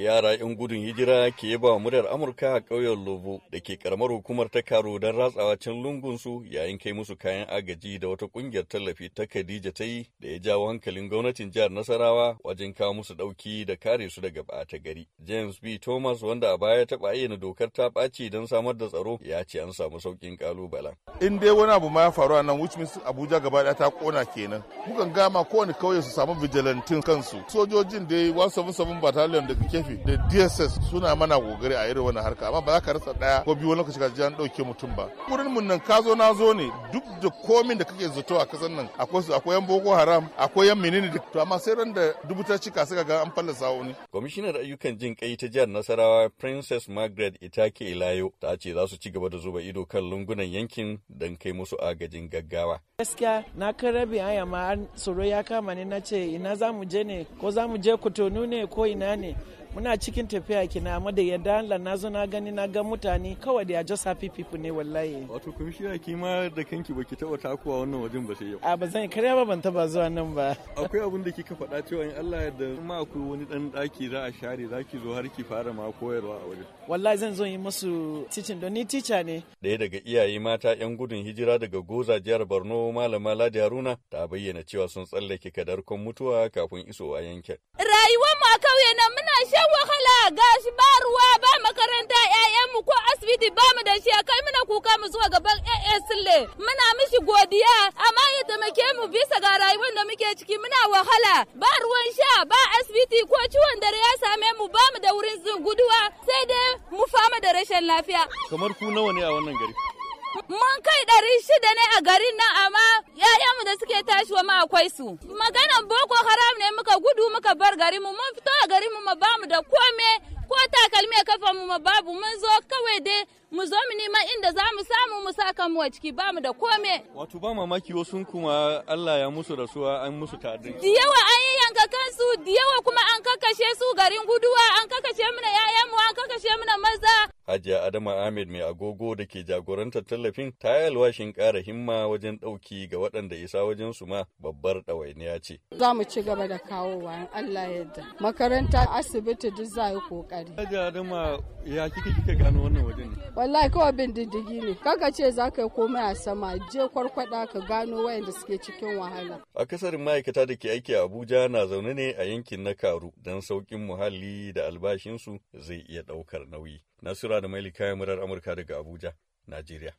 yara 'yan gudun hijira ke yaba muryar Amurka a ƙauyen Lobo da ke karamar hukumar ta karo don ratsawa can lungunsu yayin kai musu kayan agaji da wata ƙungiyar tallafi ta Khadija ta yi da ya jawo hankalin gwamnatin jihar Nasarawa wajen kawo musu ɗauki da kare su daga ɓata gari. James B. Thomas wanda a baya ta ayyana dokar ta ɓaci don samar da tsaro ya ce an samu sauƙin ƙalubalen. In dai wani abu ma ya faru a nan which means Abuja gaba ɗaya ta ƙona kenan. Mukan gama kowane kauye su samu vigilantin kansu. Sojojin dai 177 battalion daga kefi da dss suna mana gogari a irin wannan harka amma ba za ka rasa ɗaya ko biyu wani lokaci ka ji an ɗauke mutum ba. Wurin mun nan ka zo na zo ne duk da komin da kake zato a kasan nan akwai su akwai yan boko haram akwai yan menene to amma sai ran da dubuta cika suka ga an fallasa wani. Kwamishinar ayyukan jin kai ta jihar nasarawa princess margaret itake ilayo ta ce za su ci gaba da zuba ido kan lungunan yankin don kai musu agajin gaggawa. Gaskiya na kan rabi aya ma tsoro ya kama ne na ce ina za mu je ne? Ko za mu je kotonu ne ko ina ne? Muna cikin tafiya kina amma da yadda Allah na zo na gani na ga mutane kawai da just happy people ne wallahi. Wato kwamishina ki ma da kanki baki taba takuwa wannan wajen ba sai yau. A ba zan karya ba ban taba zuwa nan ba. Akwai abin da kika faɗa cewa in Allah ya da ma akwai wani dan daki za a share za ki zo har ki fara ma koyarwa a wajen. Wallahi zan zo yi musu teaching don ni teacher ne. Ɗaya daga iyaye mata yan gudun hijira daga Goza jihar Borno malama Ladi Haruna ta bayyana cewa sun tsallake kadarkon mutuwa kafin isowa yankin. Rayuwar mu a kauye nan muna shan wahala. Gashi ba ruwa ba makaranta ƴaƴanmu ko asibiti ba mu da shi. Kai muna kuka mu zuwa gaban AA Sille. Muna mishi godiya. Amma ya taimake mu bisa ga rayuwar da muke ciki muna wahala. Ba ruwan sha ba asibiti ko ciwon dare ya same mu ba mu da wurin guduwa sai dai mu fama da rashin lafiya. Kamar ku nawa ne a wannan gari? Mun kai ɗari shida ne a garin nan amma ‘ya'yanmu da suke tashiwa ma akwai su. Maganan Boko Haram ne muka gudu muka bar garinmu mun fito a garinmu ma ba mu da kome ko takalmi a kafa mu ma babu mun zo kawai dai mu zo mu neman inda za mu samu mu sa kanmu a ciki ba mu da kome. Wato ba mamaki wasu kuma Allah ya musu rasuwa an musu ta'addanci. Da yawa an yi yanka kansu da yawa kuma an kakashe su garin guduwa an kakashe mana ‘ya'yanmu an kakashe mana maza. Hajiya Adama Ahmed mai agogo da ke jagorantar tallafin ta yi alwashin ƙara himma wajen ɗauki ga waɗanda isa wajen su ma babbar ɗawainiya ce. Za mu ci gaba da kawowa Allah yadda. Makaranta asibiti duk za yi ƙoƙari. Hajiya Adama ya kika kika gano wannan wajen ne? Wallahi kawai bin diddigi ne. Kaka ce za ka yi komai a sama je kwarkwada ka gano wayanda suke cikin wahala. Akasarin ma'aikata da ke aiki a Abuja na zaune ne a yankin na Karu don sauƙin muhalli da albashinsu zai iya ɗaukar nauyi. Nasura da Maili kayan murar Amurka daga Abuja, Najeriya.